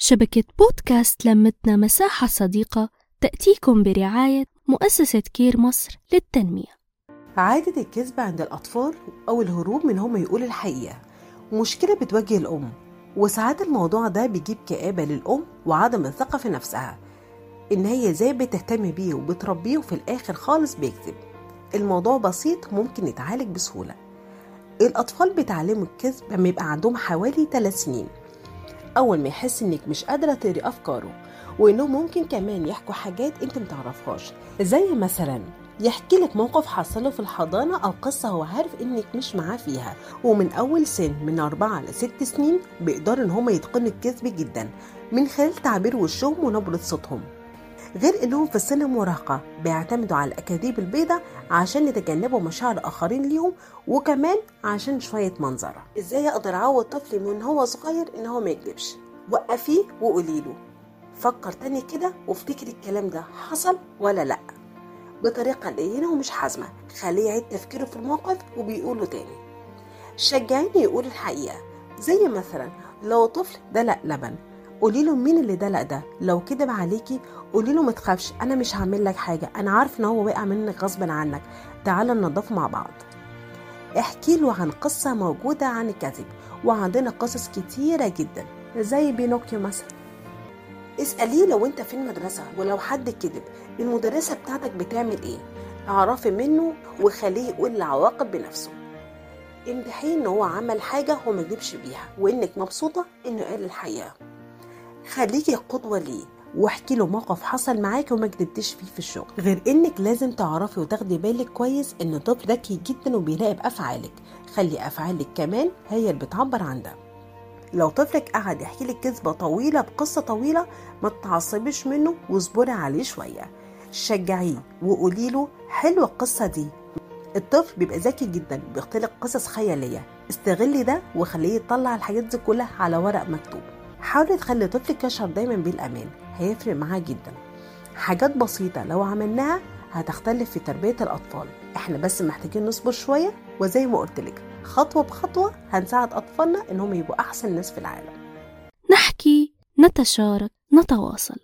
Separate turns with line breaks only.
شبكة بودكاست لمتنا مساحة صديقة تأتيكم برعاية مؤسسة كير مصر للتنمية.
عادة الكذب عند الأطفال أو الهروب من هم يقول الحقيقة. مشكلة بتواجه الأم وساعات الموضوع ده بيجيب كآبة للأم وعدم الثقة في نفسها. إن هي إزاي بتهتم بيه وبتربيه وفي الآخر خالص بيكذب. الموضوع بسيط ممكن يتعالج بسهولة. الأطفال بيتعلموا الكذب لما يبقى عندهم حوالي 3 سنين. أول ما يحس إنك مش قادرة تقري أفكاره وإنهم ممكن كمان يحكوا حاجات أنت متعرفهاش زي مثلا يحكي لك موقف حصله في الحضانة أو قصة هو عارف إنك مش معاه فيها ومن أول سن من أربعة لست سنين بيقدروا إن هما يتقنوا الكذب جدا من خلال تعبير وشهم ونبرة صوتهم. غير إنهم في سن المراهقه بيعتمدوا على الأكاذيب البيضاء عشان يتجنبوا مشاعر الآخرين ليهم وكمان عشان شوية منظرة. إزاي أقدر اعود طفلي من هو صغير إن هو ما يكذبش؟ وقفيه وقولي له. فكر تاني كده وافتكري الكلام ده حصل ولا لأ. بطريقة لينة ومش حازمة. خليه يعيد تفكيره في الموقف وبيقوله تاني. شجعيني يقول الحقيقة. زي مثلا لو طفل دلق لبن قولي له مين اللي دلق ده؟ لو كدب عليكي قولي له ما تخافش أنا مش هعمل لك حاجة أنا عارف إن هو وقع منك غصب عنك. تعالى ننضفه مع بعض. احكي له عن قصة موجودة عن الكذب وعندنا قصص كتيرة جدا زي بينوكيو مثلا. اسأليه لو أنت في المدرسة ولو حد كذب المدرسة بتاعتك بتعمل إيه؟ اعرفي منه وخليه يقول العواقب بنفسه. امدحيه إن هو عمل حاجة هو ما كدبش بيها وإنك مبسوطة إنه قال الحقيقة. خليكي قدوة ليه واحكي له موقف حصل معاكي وما كدبتش فيه في الشغل. غير إنك لازم تعرفي وتاخدي بالك كويس إن الطفل ذكي جدا وبيراقب أفعالك. خلي أفعالك كمان هي اللي بتعبر عن ده. لو طفلك قعد يحكي لك كذبة طويلة بقصة طويلة ما تتعصبيش منه واصبري عليه شوية. شجعيه وقولي له حلوة القصة دي. الطفل بيبقى ذكي جدا بيختلق قصص خيالية. استغلي ده وخليه يطلع الحاجات دي كلها على ورق مكتوب. حاولي تخلي طفلك يشعر دايما بالأمان هيفرق معاه جدا. حاجات بسيطة لو عملناها هتختلف في تربية الأطفال. إحنا بس محتاجين نصبر شوية وزي ما قلتلك خطوة بخطوة هنساعد أطفالنا إنهم يبقوا أحسن ناس في العالم.
نحكي نتشارك نتواصل.